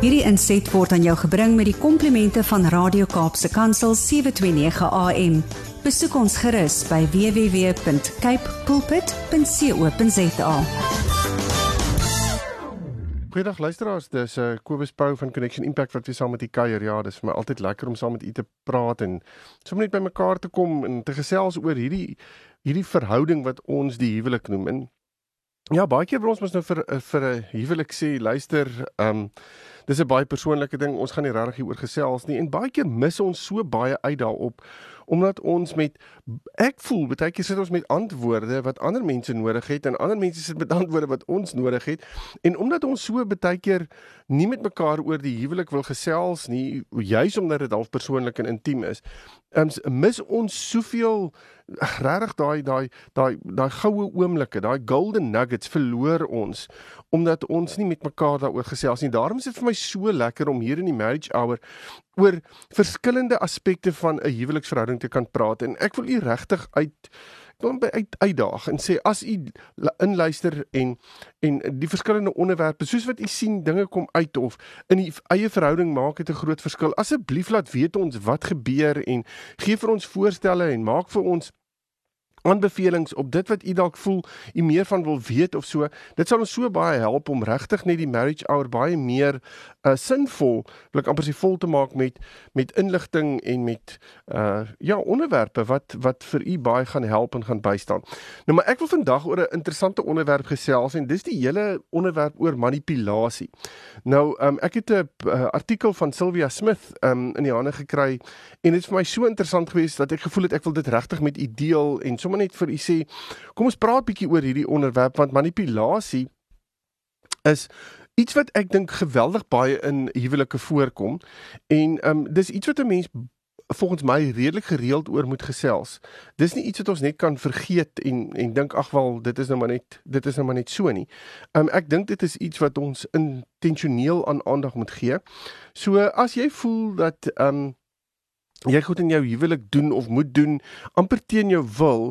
Hierdie inset word aan jou gebring met die komplimente van Radio Kaapse Kansel 729 AM. Besoek ons gerus by www.cape pulpit.co.za. Goeiedag luisteraars, dis uh, Kobus Pau van Connection Impact wat weer saam met u kuier. Ja, dis vir my altyd lekker om saam met u te praat en sommer net by mekaar te kom en te gesels oor hierdie hierdie verhouding wat ons die huwelik noem. En ja, baie keer wil ons mos nou vir vir 'n huwelik sê, luister, ehm um, dis 'n baie persoonlike ding. Ons gaan nie regtig hieroor gesels nie en baie keer mis ons so baie uit daarop omdat ons met ek voel baie keer sit ons met antwoorde wat ander mense nodig het en ander mense sit met antwoorde wat ons nodig het en omdat ons so baie keer nie met mekaar oor die huwelik wil gesels nie juis omdat dit half persoonlik en intiem is um, mis ons soveel regtig daai daai daai daai goue oomblikke daai golden nuggets verloor ons omdat ons nie met mekaar daaroor gesels nie. Daarom is dit vir my so lekker om hier in die marriage hour oor verskillende aspekte van 'n huweliksverhouding te kan praat. En ek wil u regtig uit kom by uit uitdaag en sê as u inluister en en die verskillende onderwerpe soos wat u sien dinge kom uit of in u eie verhouding maak dit 'n groot verskil. Asseblief laat weet ons wat gebeur en gee vir ons voorstelle en maak vir ons aanbevelings op dit wat u dalk voel u meer van wil weet of so dit sal ons so baie help om regtig net die marriage hour baie meer uh, sinvol wil ek amper sê vol te maak met met inligting en met uh ja onderwerpe wat wat vir u baie gaan help en gaan bystaan. Nou maar ek wil vandag oor 'n interessante onderwerp gesels en dis die hele onderwerp oor manipulasie. Nou um ek het 'n uh, artikel van Sylvia Smith um in die hande gekry en dit is vir my so interessant geweest dat ek gevoel het ek wil dit regtig met u deel en sommer net vir u sê kom ons praat bietjie oor hierdie onderwerp want manipulasie is iets wat ek dink geweldig baie in huwelike voorkom en ehm um, dis iets wat 'n mens volgens my redelik gereeld oor moet gesels. Dis nie iets wat ons net kan vergeet en en dink ag wel dit is nou maar net dit is nou maar net so nie. Ehm um, ek dink dit is iets wat ons intentioneel aan aandag moet gee. So as jy voel dat ehm um, jy goed in jou huwelik doen of moet doen amper teen jou wil,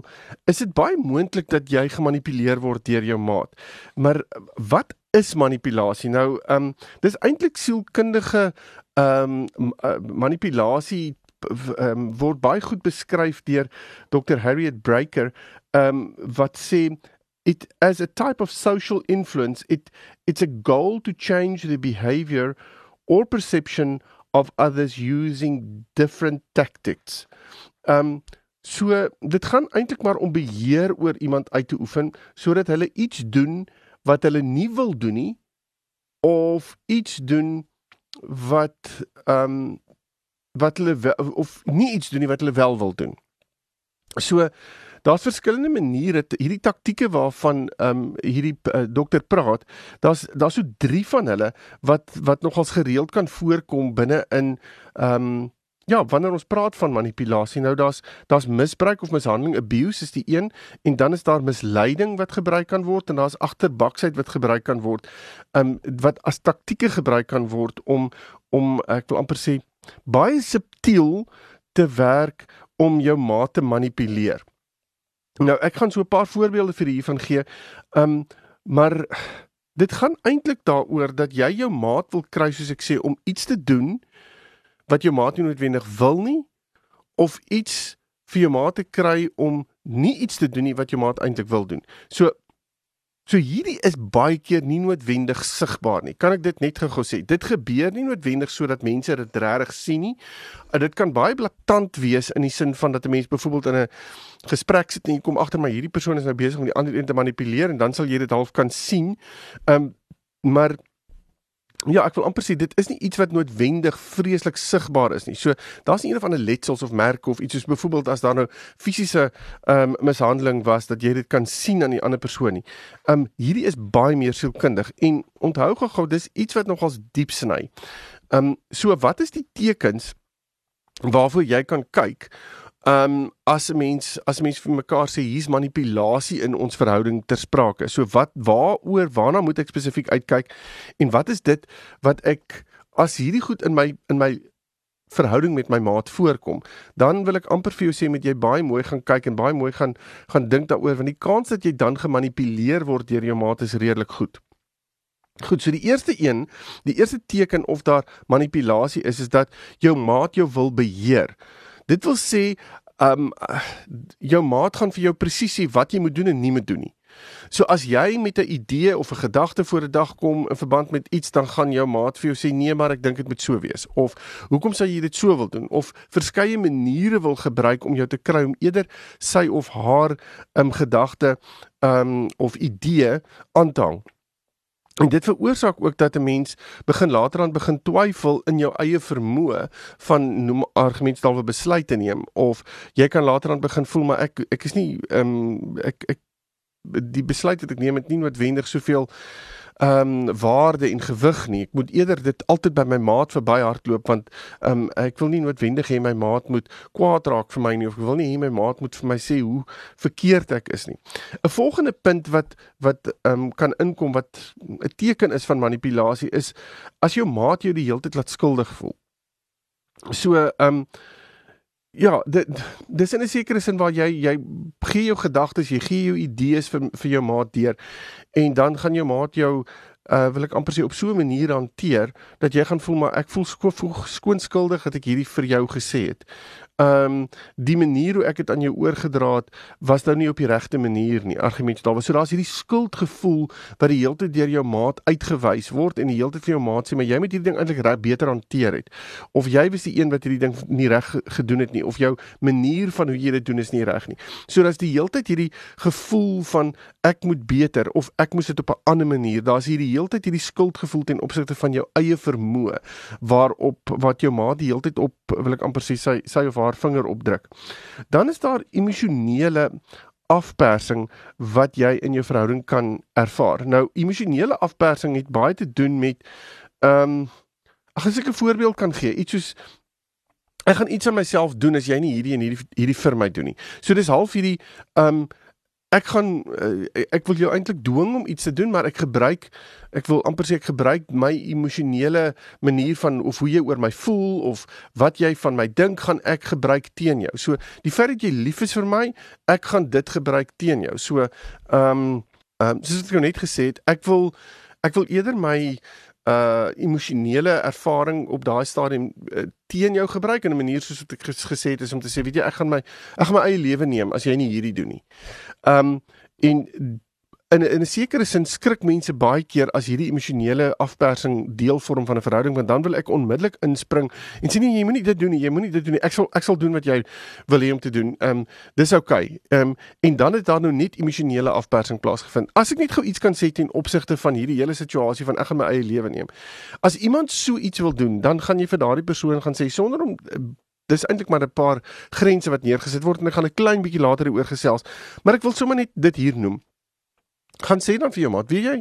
is dit baie moontlik dat jy gemanipuleer word deur jou maat. Maar wat is manipulasie? Nou, ehm um, dis eintlik sielkundige ehm um, manipulasie ehm um, word baie goed beskryf deur Dr. Harriet Breaker ehm um, wat sê it as a type of social influence it it's a goal to change the behavior or perception of others using different tactics. Um, so dit gaan eintlik maar om beheer oor iemand uit te oefen sodat hulle iets doen wat hulle nie wil doen nie of iets doen wat ehm um, wat hulle wel, of nie iets doen nie wat hulle wel wil doen. So daar's verskillende maniere hierdie taktieke waarvan ehm um, hierdie uh, dokter praat. Daar's daar's so drie van hulle wat wat nogals gereeld kan voorkom binne in ehm um, Ja, wanneer ons praat van manipulasie, nou daar's daar's misbruik of mishandeling, abuse is die een en dan is daar misleiding wat gebruik kan word en daar's agterbaksheid wat gebruik kan word. Um wat as taktieke gebruik kan word om om ek wil amper sê baie subtiel te werk om jou maat te manipuleer. Nou ek gaan so 'n paar voorbeelde vir hiervan gee. Um maar dit gaan eintlik daaroor dat jy jou maat wil kry soos ek sê om iets te doen wat jou maat nie noodwendig wil nie of iets vir jou maat te kry om nie iets te doen nie wat jou maat eintlik wil doen. So so hierdie is baie keer nie noodwendig sigbaar nie. Kan ek dit net gou sê? Dit gebeur nie noodwendig sodat mense dit regtig sien nie. Dit kan baie blaatant wees in die sin van dat 'n mens byvoorbeeld in 'n gesprek sit en jy kom agter maar hierdie persoon is nou besig om die ander een te manipuleer en dan sal jy dit half kan sien. Ehm um, maar Ja, ek wil amper sê dit is nie iets wat noodwendig vreeslik sigbaar is nie. So daar's nie een of ander letsels of merke of iets soos byvoorbeeld as daar nou fisiese ehm um, mishandeling was dat jy dit kan sien aan die ander persoon nie. Ehm um, hierdie is baie meer sielkundig en onthou gou dis iets wat nogals diep sny. Ehm um, so wat is die tekens waarvoor jy kan kyk Ehm um, as 'n mens as 'n mens vir mekaar sê hier's manipulasie in ons verhouding ter sprake. So wat waaroor waarna moet ek spesifiek uitkyk en wat is dit wat ek as hierdie goed in my in my verhouding met my maat voorkom, dan wil ek amper vir jou sê met jy baie mooi gaan kyk en baie mooi gaan gaan dink daaroor want die kans dat jy dan gemanipuleer word deur jou maat is redelik goed. Goed, so die eerste een, die eerste teken of daar manipulasie is is dat jou maat jou wil beheer. Dit wil sê, ehm um, jou maat gaan vir jou presies sê wat jy moet doen en nie moet doen nie. So as jy met 'n idee of 'n gedagte voor 'n dag kom in verband met iets, dan gaan jou maat vir jou sê nee, maar ek dink dit moet so wees of hoekom sou jy dit so wil doen of verskeie maniere wil gebruik om jou te kry om eerder sy of haar um, gedagte um, of idee aan te hang. En dit veroorsaak ook dat 'n mens begin later aan begin twyfel in jou eie vermoë van noem argumentstalwe besluit te neem of jy kan later aan begin voel maar ek ek is nie ehm um, ek ek die besluit wat ek neem het nie noodwendig soveel ehm um, waarde en gewig nie. Ek moet eerder dit altyd by my maat verby hardloop want ehm um, ek wil nie noodwendig hê my maat moet kwaad raak vir my nie of ek wil nie hê my maat moet vir my sê hoe verkeerd ek is nie. 'n Volgende punt wat wat ehm um, kan inkom wat 'n teken is van manipulasie is as jou maat jou die hele tyd laat skuldig voel. So ehm um, Ja, dit dis in 'n sekere sin waar jy jy gee jou gedagtes, jy gee jou idees vir vir jou maat deur en dan gaan jou maat jou uh wil ek amper sê op so 'n manier hanteer dat jy gaan voel maar ek voel sko skoon skuldig dat ek hierdie vir jou gesê het ehm um, die manier hoe ek dit aan jou oorgedra het was nou nie op die regte manier nie. Argumente daar was. So daar's hierdie skuldgevoel wat die hele tyd deur jou maat uitgewys word en die hele tyd vir jou maat sê maar jy moet hierdie ding eintlik reg beter hanteer het. Of jy was die een wat hierdie ding nie reg gedoen het nie of jou manier van hoe jy dit doen is nie reg nie. So daar's die hele tyd hierdie gevoel van ek moet beter of ek moet dit op 'n ander manier. Daar's hierdie hele tyd hierdie skuldgevoel ten opsigte van jou eie vermoë waarop wat jou maat die hele tyd op wil ek amper sê sy sy of haar haar vinger opdruk. Dan is daar emosionele afpersing wat jy in jou verhouding kan ervaar. Nou emosionele afpersing het baie te doen met ehm um, as ek 'n voorbeeld kan gee, iets soos ek gaan iets aan myself doen as jy nie hierdie en hierdie hierdie vir my doen nie. So dis half hierdie ehm um, ek gaan uh, ek wil jou eintlik dwing om iets te doen maar ek gebruik ek wil amper sê ek gebruik my emosionele manier van of hoe jy oor my voel of wat jy van my dink gaan ek gebruik teen jou. So die feit dat jy lief is vir my, ek gaan dit gebruik teen jou. So ehm um, ehm um, soos ek jou net gesê het, ek wil ek wil eerder my uh emosionele ervaring op daai stadium uh, teen jou gebruik in 'n manier soos wat ek gesê het is om te sê weet jy ek gaan my ek gaan my eie lewe neem as jy nie hierdie doen nie. Um en in in 'n sekere sin skrik mense baie keer as hierdie emosionele afpersing deel vorm van 'n verhouding want dan wil ek onmiddellik inspring en sê nee jy moenie dit doen nie jy moenie dit doen nie ek sal ek sal doen wat jy wil hê om te doen. Ehm um, dis oukei. Okay. Ehm um, en dan het daar nou net emosionele afpersing plaasgevind. As ek net gou iets kan sê ten opsigte van hierdie hele situasie van ek gaan my eie lewe neem. As iemand so iets wil doen, dan gaan jy vir daardie persoon gaan sê sonder om Dis eintlik maar 'n paar grense wat neergesit word en ek gaan 'n klein bietjie later hieroor gesels. Maar ek wil sommer net dit hier noem gaan sê dan vir jou maat, weet jy,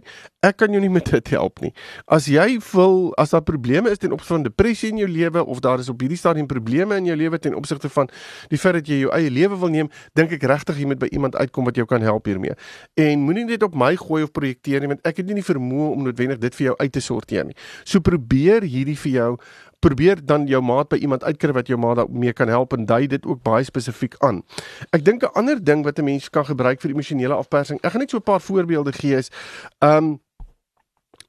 ek kan jou nie met dit help nie. As jy wil, as daar probleme is ten opsigte van depressie in jou lewe of daar is op hierdie stadium probleme in jou lewe ten opsigte van die feit dat jy jou eie lewe wil neem, dink ek regtig jy moet by iemand uitkom wat jou kan help hiermee. En moenie dit op my gooi of projekteer nie, want ek het nie die vermoë om noodwendig dit vir jou uit te sorteer nie. So probeer hierdie vir jou probeer dan jou maat by iemand uitkry wat jou maat daarmee kan help en dui dit ook baie spesifiek aan. Ek dink 'n ander ding wat 'n mens kan gebruik vir emosionele afpersing. Ek gaan net so 'n paar voorbeelde gee is ehm um,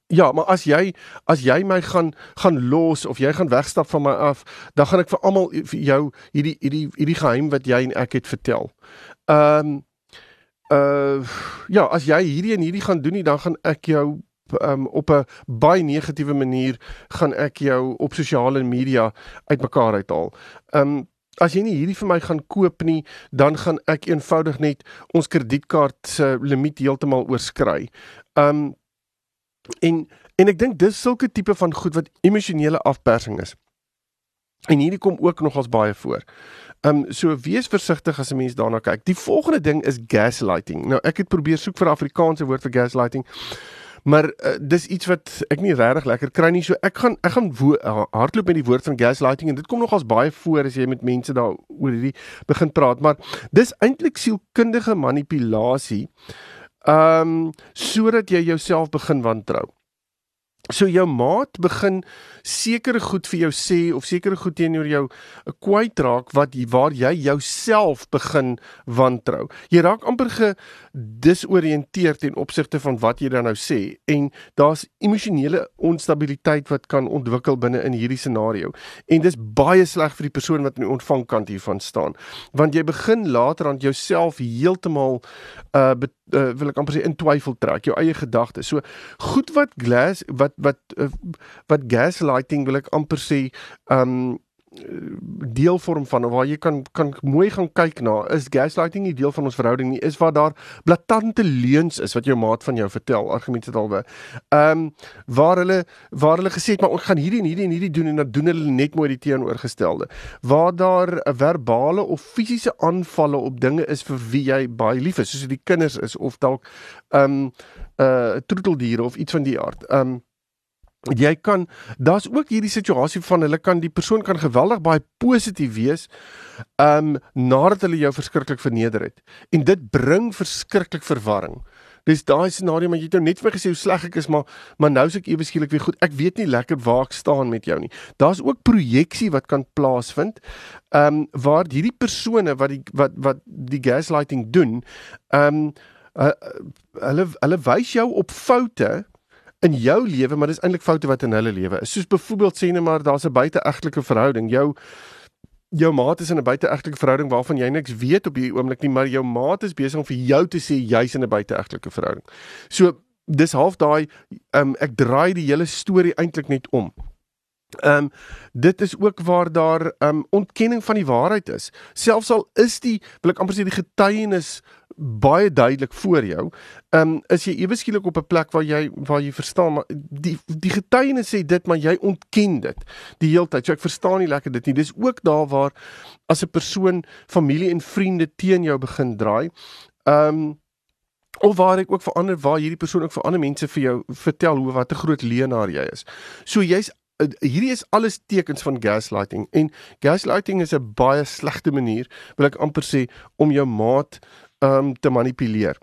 Ja, maar as jy as jy my gaan gaan los of jy gaan wegstap van my af, dan gaan ek vir almal vir jou hierdie hierdie hierdie geheim wat jy en ek het vertel. Ehm um, uh ja, as jy hierdie en hierdie gaan doen nie, dan gaan ek jou um, op 'n baie negatiewe manier gaan ek jou op sosiale media uitmekaar uithaal. Um as jy nie hierdie vir my gaan koop nie, dan gaan ek eenvoudig net ons kredietkaart se limiet heeltemal oorskry. Um en en ek dink dis sulke tipe van goed wat emosionele afpersing is. En hierdie kom ook nogals baie voor. Ehm um, so wees versigtig as 'n mens daarna kyk. Die volgende ding is gaslighting. Nou ek het probeer soek vir 'n Afrikaanse woord vir gaslighting. Maar uh, dis iets wat ek nie regtig lekker kry nie. So ek gaan ek gaan uh, hardloop met die woord van gaslighting en dit kom nogals baie voor as jy met mense daar oor hierdie begin praat, maar dis eintlik sielkundige manipulasie. Ehm um, sodat jy jouself begin wantrou. So jou maat begin sekere goed vir jou sê of sekere goed teenoor jou kwyt raak wat waar jy jouself begin wantrou. Jy raak amper ge disoriënteer ten opsigte van wat jy dan nou sê en daar's emosionele onstabiliteit wat kan ontwikkel binne in hierdie scenario. En dis baie sleg vir die persoon wat in die ontvangkant hiervan staan. Want jy begin later aan jouself heeltemal uh, uh wil ek amper sê in twyfel trek jou eie gedagtes. So goed wat glass wat wat uh, wat gaslighting wil ek amper sê um deel vorm van waar jy kan kan mooi gaan kyk na is gaslighting nie deel van ons verhouding nie is waar daar blaatante leuns is wat jou maat van jou vertel argumente alwe. Ehm um, waar hulle waar hulle gesê het maar ons gaan hierdie en hierdie en hierdie doen en dan doen hulle net mooi die teenoorgestelde. Waar daar 'n verbale of fisiese aanvalle op dinge is vir wie jy baie lief is soos die kinders is of dalk ehm um, uh troeteldiere of iets van die aard. Ehm um, jy kan daar's ook hierdie situasie van hulle kan die persoon kan geweldig baie positief wees um nadat hulle jou verskriklik verneder het. En dit bring verskriklik verwarring. Dis daai scenario maar jy het nou net vir gesê hoe sleg ek is maar maar nou is ek ewe skielik weer goed. Ek weet nie lekker waar ek staan met jou nie. Daar's ook projeksie wat kan plaasvind um waar hierdie persone wat die wat wat die gaslighting doen um uh, hulle hulle wys jou op foute in jou lewe, maar dis eintlik foute wat in hulle lewe is. Soos byvoorbeeld sê net maar daar's 'n buiteegtelike verhouding. Jou jou maat is in 'n buiteegtelike verhouding waarvan jy niks weet op hierdie oomblik nie, maar jou maat is besig om vir jou te sê jy's in 'n buiteegtelike verhouding. So dis half daai um, ek draai die hele storie eintlik net om. Ehm um, dit is ook waar daar ehm um, ontkenning van die waarheid is. Selfs al is die wil ek amper sê die getuienis baie duidelik voor jou. Ehm um, is jy ewe skielik op 'n plek waar jy waar jy verstaan maar die die getuienis sê dit maar jy ontken dit die hele tyd. So ek verstaan nie lekker dit nie. Dis ook daar waar as 'n persoon familie en vriende teen jou begin draai. Ehm um, of waar ek ook verander waar hierdie persoon ook vir ander mense vir jou vertel hoe wat 'n groot leenaar jy is. So jy's hierdie is alles tekens van gaslighting en gaslighting is 'n baie slegte manier wil ek amper sê om jou maat um te manipuleer.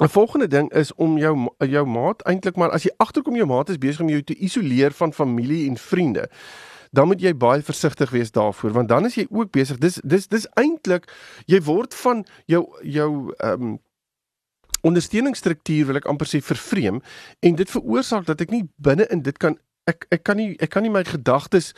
'n Volgende ding is om jou jou maat eintlik maar as jy agterkom jou maat is besig om jou te isoleer van familie en vriende. Dan moet jy baie versigtig wees daarvoor want dan is jy ook besig. Dis dis dis eintlik jy word van jou jou um ondersteuningsstruktuur wil ek amper sê vervreem en dit veroorsaak dat ek nie binne in dit kan ek ek kan nie ek kan nie my gedagtes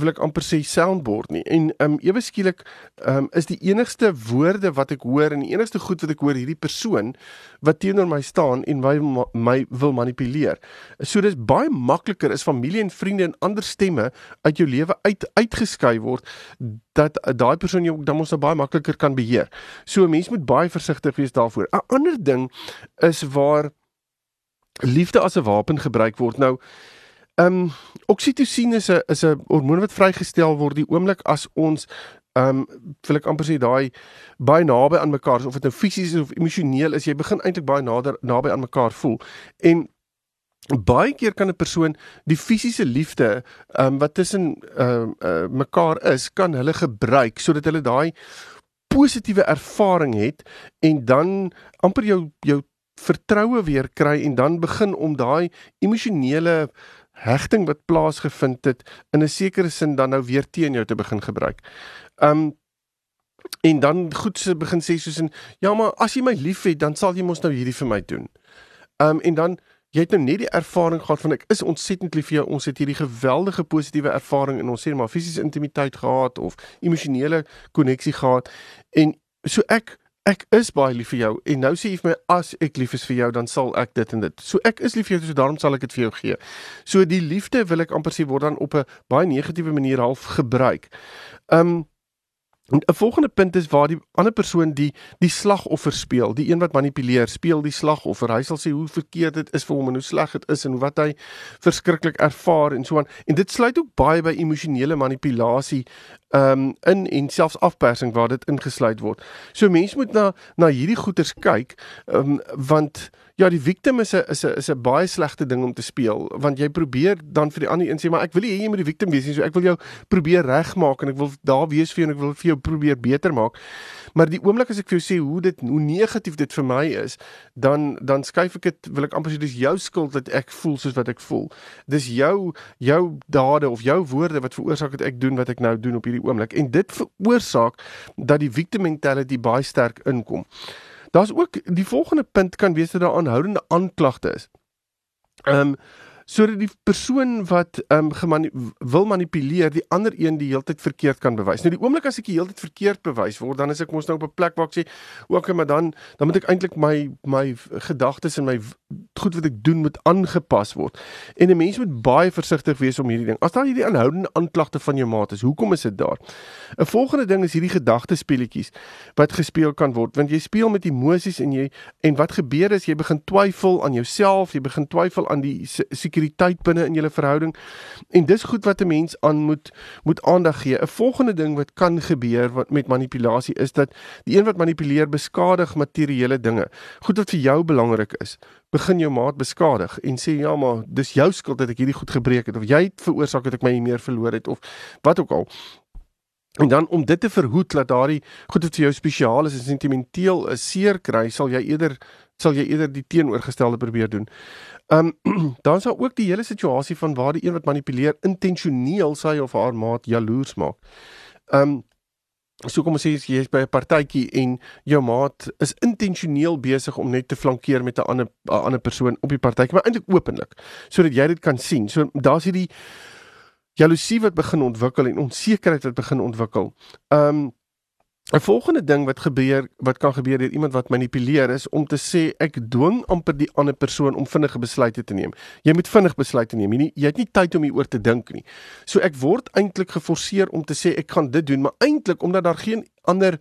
wil ek amper sê soundboard nie. En um ewe skielik um is die enigste woorde wat ek hoor en die enigste goed wat ek hoor hierdie persoon wat teenoor my staan en my my wil manipuleer. So dis baie makliker is familie en vriende en ander stemme uit jou lewe uit uitgeskei word dat daai persoon jou dan mos nou baie makliker kan beheer. So 'n mens moet baie versigtig wees daarvoor. 'n Ander ding is waar liefde as 'n wapen gebruik word. Nou Ehm um, oksitosien is 'n is 'n hormoon wat vrygestel word die oomblik as ons ehm um, wil ek amper sê daai baie naby aan mekaar is of dit nou fisies of emosioneel is jy begin eintlik baie nader naby aan mekaar voel. En baie keer kan 'n persoon die fisiese liefde ehm um, wat tussen ehm uh, uh, mekaar is kan hulle gebruik sodat hulle daai positiewe ervaring het en dan amper jou jou vertroue weer kry en dan begin om daai emosionele hegting wat plaasgevind het in 'n sekere sin dan nou weer teen jou te begin gebruik. Um en dan goed se begin sê soos in ja maar as jy my liefhet dan sal jy mos nou hierdie vir my doen. Um en dan jy het nou net die ervaring gehad van ek is ontsettend lief vir jou. Ons het hierdie geweldige positiewe ervaring in ons sê maar fisiese intimiteit gehad of emosionele koneksie gehad en so ek ek is baie lief vir jou en nou sê jy vir my as ek lief is vir jou dan sal ek dit en dit. So ek is lief vir jou so daarom sal ek dit vir jou gee. So die liefde wil ek amper sê word dan op 'n baie negatiewe manier half gebruik. Um 'n volgende punt is waar die ander persoon die die slagoffer speel, die een wat manipuleer, speel die slagoffer. Hy sal sê hoe verkeerd dit is vir hom en hoe sleg dit is en wat hy verskriklik ervaar en so aan. En dit sluit ook baie by emosionele manipulasie um in en selfs afpersing waar dit ingesluit word. So mense moet na na hierdie goeters kyk, um want Ja, die victim is 'n is 'n is 'n baie slegte ding om te speel want jy probeer dan vir die ander een sê maar ek wil nie hê jy moet die victim wees nie, so ek wil jou probeer regmaak en ek wil daar wees vir jou en ek wil vir jou probeer beter maak. Maar die oomblik as ek vir jou sê hoe dit hoe negatief dit vir my is, dan dan skuif ek dit wil ek amper sê dis jou skuld dat ek voel soos wat ek voel. Dis jou jou dade of jou woorde wat veroorsaak dat ek doen wat ek nou doen op hierdie oomblik en dit veroorsaak dat die victim mentality baie sterk inkom. Daar's ook die volgende punt kan wees dat daar aanhoudende aanklagte is. Ehm um, sodat die persoon wat ehm um, gemani wil manipuleer die ander een die heeltyd verkeerd kan bewys. Nou die oomblik as ek die heeltyd verkeerd bewys word, dan is ek mos nou op 'n plek waar ek sê, "Oké, maar dan dan moet ek eintlik my my gedagtes en my goed wat ek doen moet aangepas word." En 'n mens moet baie versigtig wees om hierdie ding. As daar hierdie aanhoudende aanklagte van jou maat is, hoekom is dit daar? 'n Volgende ding is hierdie gedagtespeletjies wat gespeel kan word, want jy speel met emosies en jy en wat gebeur is jy begin twyfel aan jouself, jy begin twyfel aan die sekuriteit binne in julle verhouding. En dis goed wat 'n mens aan moet moet aandag gee. 'n Volgende ding wat kan gebeur wat met manipulasie is dat die een wat manipuleer beskadig materiële dinge. Goed wat vir jou belangrik is. Begin jou maat beskadig en sê ja maar dis jou skuld dat ek hierdie goed gebreek het of jy het veroorsaak dat ek my meer verloor het of wat ook al. En dan om dit te verhoed dat daardie goed wat vir jou spesiaal is en sentimenteel is seer kry, sal jy eerder sal jy eerder die teenoorgestelde probeer doen. Ehm um, dan is daar ook die hele situasie van waar die een wat manipuleer intentioneel sy of haar maat jaloers maak. Ehm um, so kom ons sê jy is by 'n partytjie en jou maat is intentioneel besig om net te flankeer met 'n ander 'n ander persoon op die partytjie, maar eintlik openlik sodat jy dit kan sien. So daar's hierdie jaloesie wat begin ontwikkel en onsekerheid wat begin ontwikkel. Ehm um, 'n volgende ding wat gebeur wat kan gebeur deur iemand wat manipuleer is om te sê ek dwing amper die ander persoon om vinnige besluite te neem. Jy moet vinnig besluite neem. Jy nie jy het nie tyd om hieroor te dink nie. So ek word eintlik geforseer om te sê ek gaan dit doen, maar eintlik omdat daar geen ander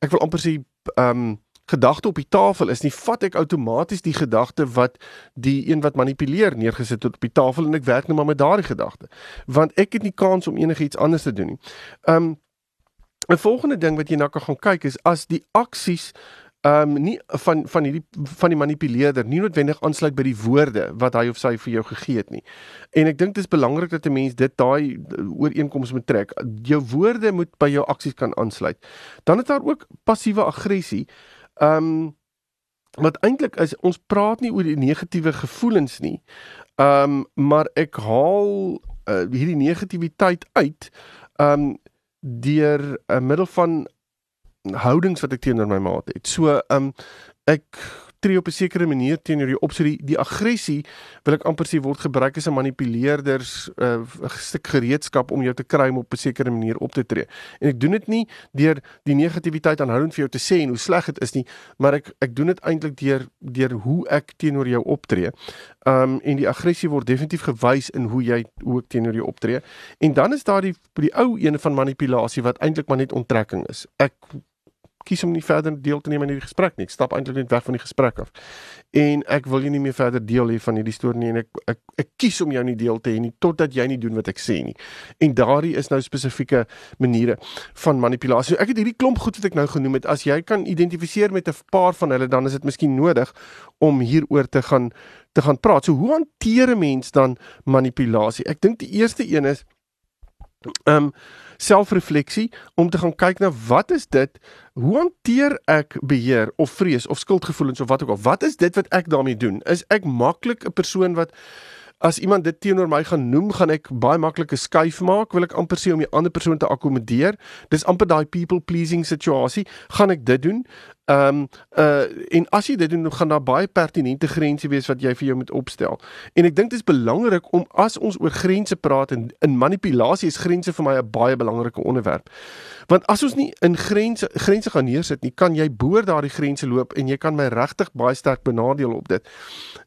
ek wil amper sê ehm um, gedagte op die tafel is nie, vat ek outomaties die gedagte wat die een wat manipuleer neergesit het op die tafel en ek werk net maar met daardie gedagte. Want ek het nie kans om enigiets anders te doen nie. Ehm um, 'n volgende ding wat jy na kan gaan kyk is as die aksies ehm um, nie van van hierdie van die manipuleerder nie noodwendig aansluit by die woorde wat hy of sy vir jou gegee het nie. En ek dink dit is belangrik dat 'n mens dit daai ooreenkoms moet trek. Jou woorde moet by jou aksies kan aansluit. Dan is daar ook passiewe aggressie. Ehm um, wat eintlik is ons praat nie oor die negatiewe gevoelens nie. Ehm um, maar ek haal uh, hierdie negativiteit uit. Ehm um, deur 'n middel van houdings wat ek teenoor my maat het. So, um ek tree op 'n sekere manier teenoor jou op so die die aggressie wil ek amper sê word gebruik as 'n manipuleerders 'n uh, stuk gereedskap om jou te kry om op 'n sekere manier op te tree. En ek doen dit nie deur die negativiteit aanhoudend vir jou te sê en hoe sleg dit is nie, maar ek ek doen dit eintlik deur deur hoe ek teenoor jou optree. Um en die aggressie word definitief gewys in hoe jy hoe ek teenoor jou optree. En dan is daar die die ou een van manipulasie wat eintlik maar net onttrekking is. Ek kies om nie verder deel te neem aan hierdie gesprek nie. Ek stap eintlik net weg van die gesprek af. En ek wil jou nie meer verder deel hê van hierdie storie nie en ek ek ek kies om jou nie deel te hê nie totdat jy nie doen wat ek sê nie. En daardie is nou spesifieke maniere van manipulasie. Ek het hierdie klomp goed wat ek nou genoem het. As jy kan identifiseer met 'n paar van hulle, dan is dit miskien nodig om hieroor te gaan te gaan praat. So hoe hanteer 'n mens dan manipulasie? Ek dink die eerste een is ehm um, selfrefleksie om te gaan kyk na wat is dit hoe hanteer ek beheer of vrees of skuldgevoelens of wat ook al wat is dit wat ek daarmee doen is ek maklik 'n persoon wat as iemand dit teenoor my gaan noem, gaan ek baie maklike skuif maak, wil ek amper sê om die ander persoon te akkommodeer. Dis amper daai people pleasing situasie. Gaan ek dit doen? Ehm um, uh en as jy dit doen, gaan daar baie pertinente grense wees wat jy vir jou moet opstel. En ek dink dit is belangrik om as ons oor grense praat en in manipulasie is grense vir my 'n baie belangrike onderwerp. Want as ons nie in grense grense gaan neersit nie, kan jy boor daardie grense loop en jy kan my regtig baie sterk benadeel op dit.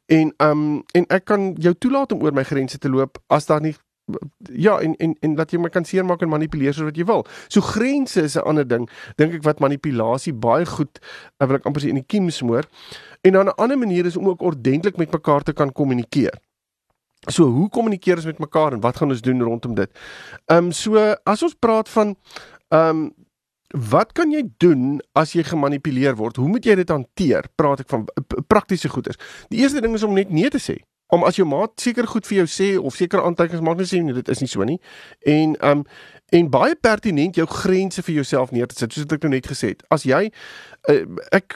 En um en ek kan jou toelaat om oor my grense te loop as daar nie ja en en en laat jy my kan seermaak en manipuleer soos wat jy wil. So grense is 'n ander ding dink ek wat manipulasie baie goed ek wil ek amper sê in die kiem smoor. En dan 'n ander manier is om ook ordentlik met mekaar te kan kommunikeer. So hoe kommunikeer ons met mekaar en wat gaan ons doen rondom dit? Ehm um, so as ons praat van ehm um, wat kan jy doen as jy gemanipuleer word? Hoe moet jy dit hanteer? Praat ek van praktiese goeders. Die eerste ding is om net nee te sê om as jou maat seker goed vir jou sê of seker aantekenings maak net sê nee dit is nie so nie. En um en baie pertinent jou grense vir jouself neer te sit soos ek nou net gesê het. As jy uh, ek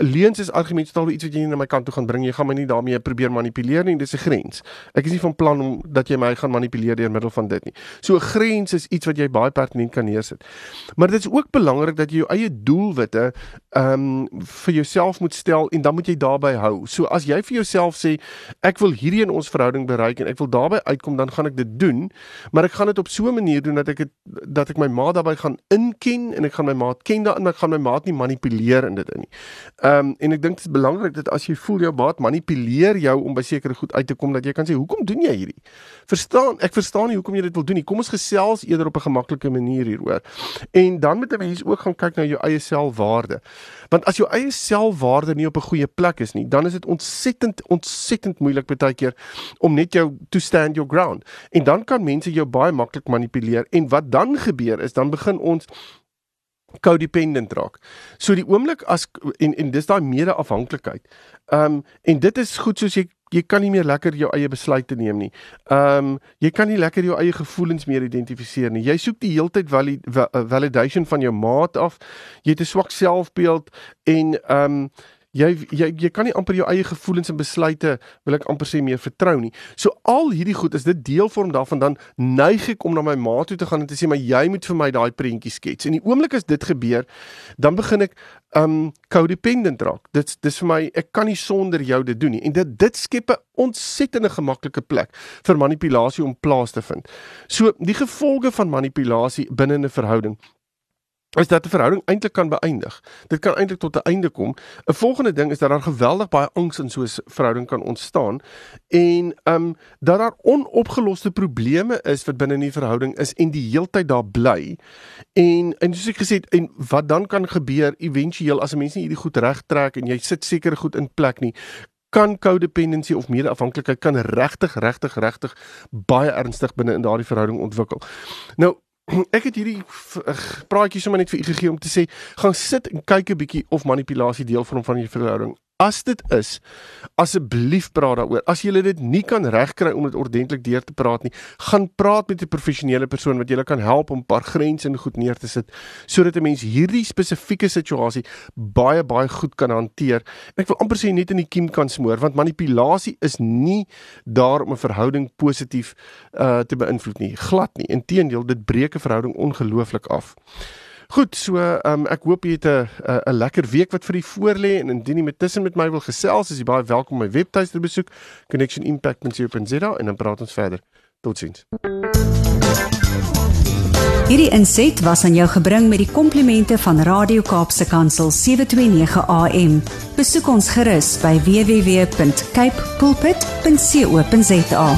leuns is argumentstal iets wat jy nie na my kant toe gaan bring. Jy gaan my nie daarmee probeer manipuleer nie. Dis 'n grens. Ek is nie van plan om dat jy my gaan manipuleer deur middel van dit nie. So 'n grens is iets wat jy baie pertinent kan neersit. Maar dit is ook belangrik dat jy jou eie doelwitte ehm um, vir jouself moet stel en dan moet jy daarby hou. So as jy vir jouself sê ek wil hierdie in ons verhouding bereik en ek wil daarby uitkom, dan gaan ek dit doen, maar ek gaan dit op so 'n manier doen dat ek het, dat ek my maat daarbey gaan inken en ek gaan my maat ken daarin, maar ek gaan my maat nie manipuleer in dit in nie. Ehm um, en ek dink dit is belangrik dat as jy voel jou maat manipuleer jou om by sekere goed uit te kom dat jy kan sê hoekom doen jy hierdie? Verstaan, ek verstaan nie hoekom jy dit wil doen nie. Kom ons gesels eerder op 'n gemaklike manier hieroor. En dan moet 'n mens ook gaan kyk na jou eie selfwaarde. Want as jou eie selfwaarde nie op 'n goeie plek is nie, dan is dit ontsettend ontsettend moeilik baie keer om net jou to stand your ground. En dan kan mense jou baie maklik manipuleer en wat dan gebeur is dan begin ons codependent raak. So die oomblik as en en dis daai mede-afhanklikheid. Ehm um, en dit is goed soos jy jy kan nie meer lekker jou eie besluite neem nie. Ehm um, jy kan nie lekker jou eie gevoelens meer identifiseer nie. Jy soek die heeltyd valid, validation van jou maat af. Jy het 'n swak selfbeeld en ehm um, jy jy jy kan nie amper jou eie gevoelens en besluite wil ek amper sê meer vertrou nie. So al hierdie goed is dit deel vorm daarvan dan neig ek om na my ma toe te gaan en te sê maar jy moet vir my daai prentjie skets. En die oomblik as dit gebeur, dan begin ek um codependent raak. Dit dis vir my ek kan nie sonder jou dit doen nie. En dit dit skep 'n ontsettende gemaklike plek vir manipulasie om plaas te vind. So die gevolge van manipulasie binne 'n verhouding is dat 'n verhouding eintlik kan beëindig. Dit kan eintlik tot 'n einde kom. 'n Volgende ding is dat daar geweldig baie angs in so 'n verhouding kan ontstaan en ehm um, dat daar onopgeloste probleme is wat binne in die verhouding is en die heeltyd daar bly. En en soos ek gesê het, en wat dan kan gebeur éventueel as 'n mens nie hierdie goed regtrek en jy sit seker goed in plek nie, kan codependency of mede-afhanklikheid kan regtig regtig regtig baie ernstig binne in daardie verhouding ontwikkel. Nou ek het hierdie praatjie sommer net vir u gegee om te sê gaan sit en kyk 'n bietjie of manipulasie deel van van jou verhouding As dit is, asseblief praat daaroor. As jy dit nie kan regkry om dit ordentlik deur te praat nie, gaan praat met 'n professionele persoon wat jou kan help om 'n paar grense en goed neer te sit sodat 'n mens hierdie spesifieke situasie baie baie goed kan hanteer. En ek wil amper sê net in die kiem kan smoor want manipulasie is nie daar om 'n verhouding positief uh te beïnvloed nie. Glad nie. Inteendeel, dit breek 'n verhouding ongelooflik af. Goed, so um, ek hoop jy het 'n 'n lekker week wat vir u voorlê en indien jy met tussen met my wil gesels, is jy baie welkom om my webtuiste te besoek connectionimpact.co.za en dan praat ons verder. Totsiens. Hierdie inset was aan jou gebring met die komplimente van Radio Kaapse Kansel 729 AM. Besoek ons gerus by www.cape pulpit.co.za.